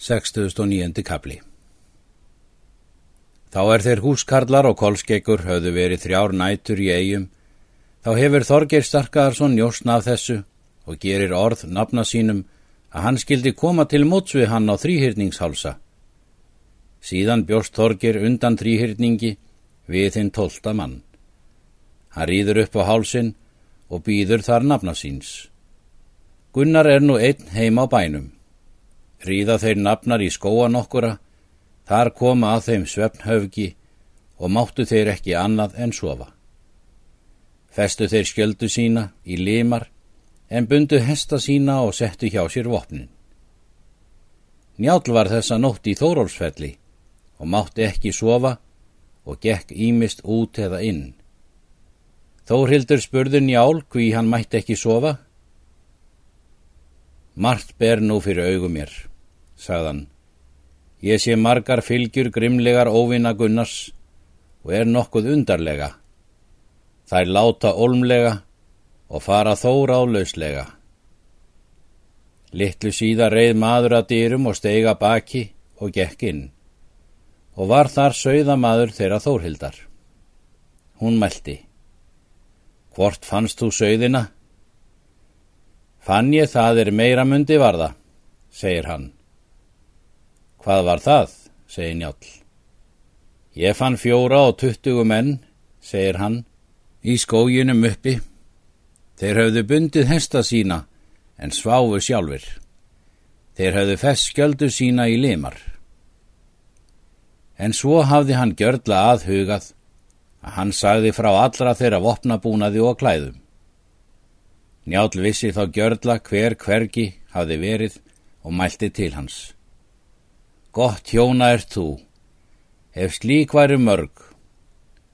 69. kapli Þá er þeir húskarlar og kolskeikur höfðu verið þrjár nætur í eigum, þá hefur Þorgeir Starkaðarsson njósn af þessu og gerir orð nafna sínum að hann skildi koma til mótsvið hann á þrýhyrningshálsa. Síðan bjóst Þorgeir undan þrýhyrningi við þinn tólta mann. Hann rýður upp á hálsin og býður þar nafna síns. Gunnar er nú einn heim á bænum. Ríða þeir nafnar í skóan okkura, þar koma að þeim svefnhöfgi og máttu þeir ekki annað en sofa. Festu þeir skjöldu sína í limar en bundu hesta sína og settu hjá sér vopnin. Njál var þessa nótt í Þórólsfelli og mátti ekki sofa og gekk ímist út eða inn. Þórhildur spurði Njál hví hann mætti ekki sofa. Mart ber nú fyrir augum mér sagðan. Ég sé margar fylgjur grimlegar óvinna Gunnars og er nokkuð undarlega. Þær láta olmlega og fara þóra á lauslega. Littlu síða reið maður að dýrum og steiga baki og gekk inn og var þar sögða maður þeirra þórhildar. Hún meldi. Hvort fannst þú sögðina? Fann ég það er meira mundi varða, segir hann. Hvað var það, segir Njál. Ég fann fjóra og tuttugu menn, segir hann, í skóginum uppi. Þeir höfðu bundið hesta sína en sváfu sjálfur. Þeir höfðu fest skjöldu sína í limar. En svo hafði hann gjörla aðhugað að hann sagði frá allra þeirra vopnabúnaði og klæðum. Njál vissi þá gjörla hver hvergi hafði verið og mælti til hans. Gott hjóna er þú, ef slík væri mörg,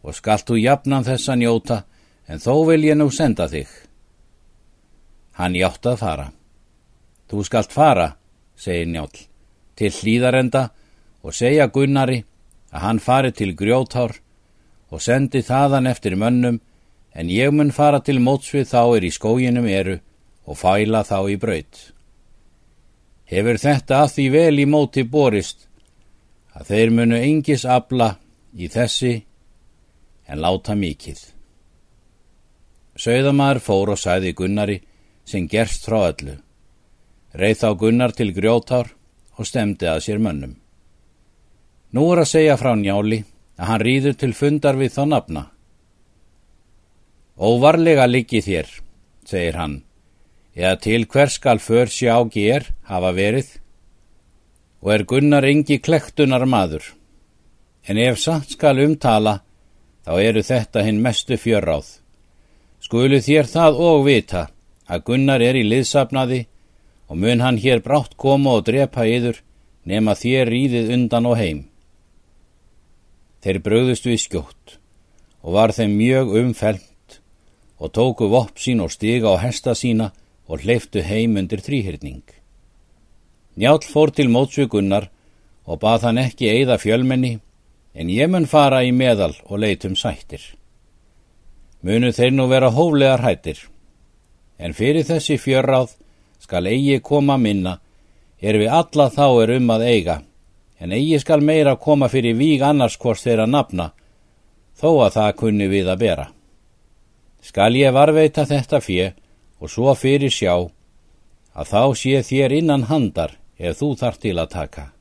og skalt þú jafnan þessa njóta, en þó vil ég nú senda þig. Hann hjátt að fara. Þú skalt fara, segir njál, til hlýðarenda og segja Gunnari að hann fari til grjóthár og sendi þaðan eftir mönnum, en ég mun fara til mótsvið þá er í skóginum eru og fæla þá í braut hefur þetta að því vel í móti borist að þeir munu engis abla í þessi en láta mikið. Sögðamæður fór og sæði Gunnari sem gerst frá öllu. Reið þá Gunnar til grjótár og stemdi að sér mönnum. Nú er að segja frá njáli að hann rýður til fundar við þá nafna. Óvarlega liggi þér, segir hann, eða til hver skal för sjá ger hafa verið og er Gunnar engi klektunar maður. En ef satt skal umtala, þá eru þetta hinn mestu fjörráð. Skulu þér það og vita að Gunnar er í liðsafnaði og mun hann hér brátt koma og drepa yður nema þér rýðið undan og heim. Þeir bröðust við skjótt og var þeim mjög umfelt og tóku vopp sín og stiga á hesta sína og hleyftu heim undir þrýhyrning. Njál fór til mótsvíkunnar og bað hann ekki eigða fjölmenni, en ég mun fara í meðal og leitum sættir. Munu þeir nú vera hóflegar hættir, en fyrir þessi fjörráð skal eigi koma minna, er við alla þá er um að eiga, en eigi skal meira koma fyrir víg annars hvort þeirra nafna, þó að það kunni við að bera. Skal ég varveita þetta fjö, og svo fyrir sjá að þá sé þér innan handar ef þú þart til að taka.